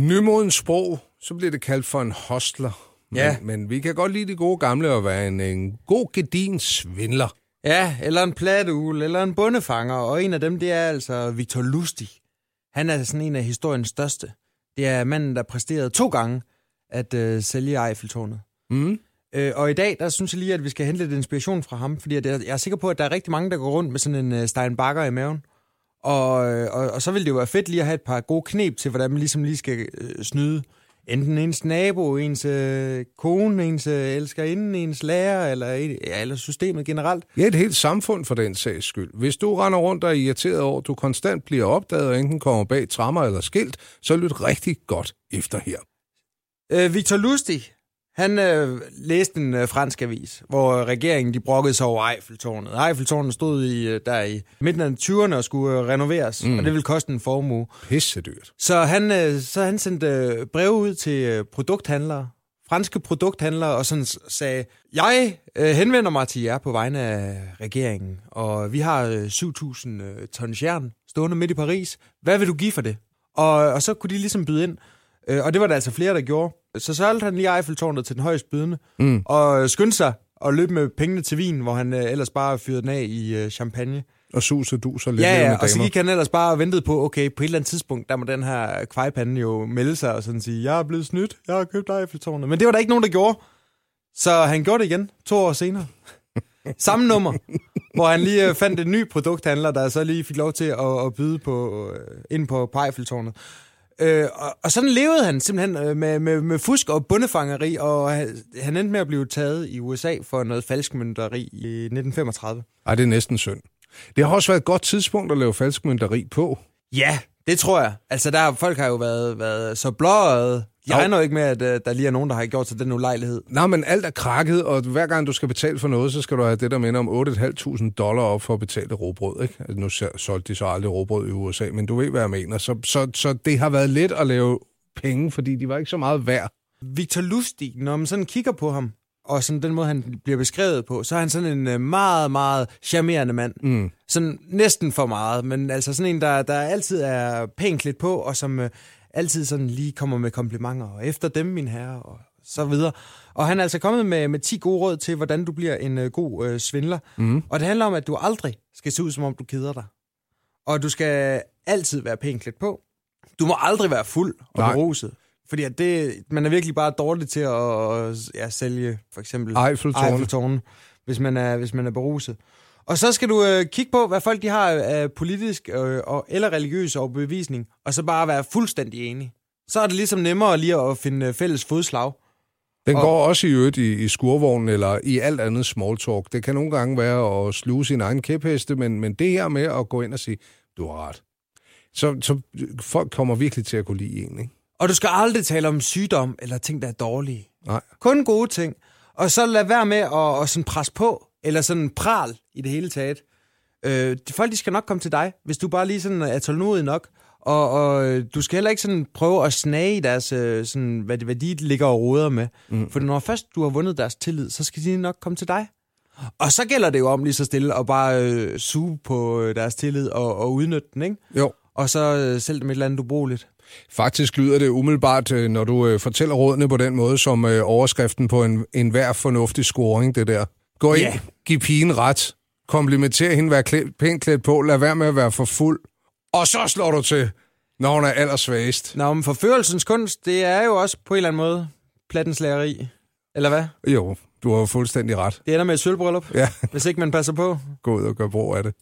Nymodens sprog, så bliver det kaldt for en hostler. Ja. Men, men vi kan godt lide de gode gamle at være en, en god gedin svindler. Ja, eller en platteugle, eller en bundefanger, og en af dem, det er altså Victor Lustig. Han er sådan en af historiens største. Det er manden, der præsterede to gange at øh, sælge Eiffeltårnet. Mm. Øh, og i dag, der synes jeg lige, at vi skal hente lidt inspiration fra ham, fordi jeg jeg er sikker på, at der er rigtig mange, der går rundt med sådan en øh, Steinbacher i maven. Og, øh, og, og så vil det jo være fedt lige at have et par gode knep til, hvordan man ligesom lige skal øh, snyde enten ens nabo, ens øh, kone, ens øh, elskerinde, ens lærer, eller, ja, eller systemet generelt. Ja, et helt samfund for den sags skyld. Hvis du render rundt og er irriteret over, at du konstant bliver opdaget, og enten kommer bag trammer eller skilt, så lyt rigtig godt efter her. Øh, Victor Lustig, han øh, læste en øh, fransk avis, hvor øh, regeringen de brokkede sig over Eiffeltårnet. Eiffeltårnet stod i, øh, der i midten af 20'erne og skulle øh, renoveres, mm. og det ville koste en formue. Pisse dyrt. Så han, øh, så han sendte øh, breve ud til øh, produkthandlere, franske produkthandlere, og sådan sagde, jeg øh, henvender mig til jer på vegne af regeringen, og vi har øh, 7.000 øh, tons jern stående midt i Paris. Hvad vil du give for det? Og, og så kunne de ligesom byde ind. Øh, og det var der altså flere, der gjorde. Så solgte han lige Eiffeltårnet til den højst bydende, mm. og øh, skyndte sig og løb med pengene til vin, hvor han øh, ellers bare fyrede den af i øh, champagne. Og sus og dus og lidt Ja, ja, og så gik han ellers bare og ventede på, okay, på et eller andet tidspunkt, der må den her kvejpande jo melde sig og sådan sige, jeg er blevet snydt, jeg har købt Eiffeltårnet. Men det var der ikke nogen, der gjorde. Så han gjorde det igen, to år senere. Samme nummer, hvor han lige fandt en ny produkthandler, der så lige fik lov til at, at byde på, ind på, på Eiffeltårnet. Øh, og, og sådan levede han simpelthen øh, med, med, med fusk og bundefangeri, og han, han endte med at blive taget i USA for noget falskmynderi i 1935. Ej, det er næsten synd. Det har også været et godt tidspunkt at lave falskmynderi på. Ja, det tror jeg. Altså, der, folk har jo været, været så blåøjet. Jeg regner jo ikke med, at øh, der lige er nogen, der har gjort sig den ulejlighed. Nej, men alt er krakket, og hver gang du skal betale for noget, så skal du have det, der minder om 8.500 dollar op for at betale råbrød. Ikke? Altså, nu så- solgte de så aldrig råbrød i USA, men du ved, hvad jeg mener. Så, så, så det har været let at lave penge, fordi de var ikke så meget værd. Victor Lustig, når man sådan kigger på ham, og sådan den måde, han bliver beskrevet på, så er han sådan en øh, meget, meget charmerende mand. Mm. Sådan næsten for meget, men altså sådan en, der, der altid er pænt klædt på, og som øh, altid sådan lige kommer med komplimenter, og efter dem, min herre, og så videre. Og han er altså kommet med, med 10 gode råd til, hvordan du bliver en øh, god øh, svindler. Mm. Og det handler om, at du aldrig skal se ud, som om du keder dig. Og du skal altid være pænt klædt på. Du må aldrig være fuld og beruset. Fordi at det, man er virkelig bare dårlig til at ja, sælge for eksempel Eiffeltårne. Eiffeltårne hvis, man er, hvis man er beruset. Og så skal du øh, kigge på, hvad folk de har af politisk øh, og, eller religiøs overbevisning, og så bare være fuldstændig enig. Så er det ligesom nemmere lige at finde øh, fælles fodslag. Den Og- går også i øvrigt i, i skurvognen eller i alt andet small talk. Det kan nogle gange være at sluge sin egen kæpheste, men, men det her med at gå ind og sige, du har ret. Så, så folk kommer virkelig til at kunne lide en, ikke? Og du skal aldrig tale om sygdom eller ting, der er dårlige. Nej. Kun gode ting. Og så lad være med at, at sådan presse på, eller sådan pral i det hele taget. Øh, de folk de skal nok komme til dig, hvis du bare lige sådan er tålmodig nok. Og, og øh, du skal heller ikke sådan prøve at snage i deres, øh, sådan, hvad, hvad de ligger og roder med. Mm. For når først du har vundet deres tillid, så skal de nok komme til dig. Og så gælder det jo om lige så stille at bare øh, suge på øh, deres tillid og, og udnytte den, ikke? Jo. Og så øh, sælge dem et eller andet ubrugeligt. Faktisk lyder det umiddelbart, øh, når du øh, fortæller rådene på den måde, som øh, overskriften på en, en hver fornuftig scoring, det der. Gå ind, yeah. giv pigen ret, komplimenter hende, vær klæd, pænt klædt på, lad være med at være for fuld, og så slår du til, når hun er allersvagest. Nå, men forførelsens kunst, det er jo også på en eller anden måde plattenslageri. Eller hvad? Jo, du har jo fuldstændig ret. Det ender med et sølvbryllup, Ja, hvis ikke man passer på. gå ud og gør brug af det.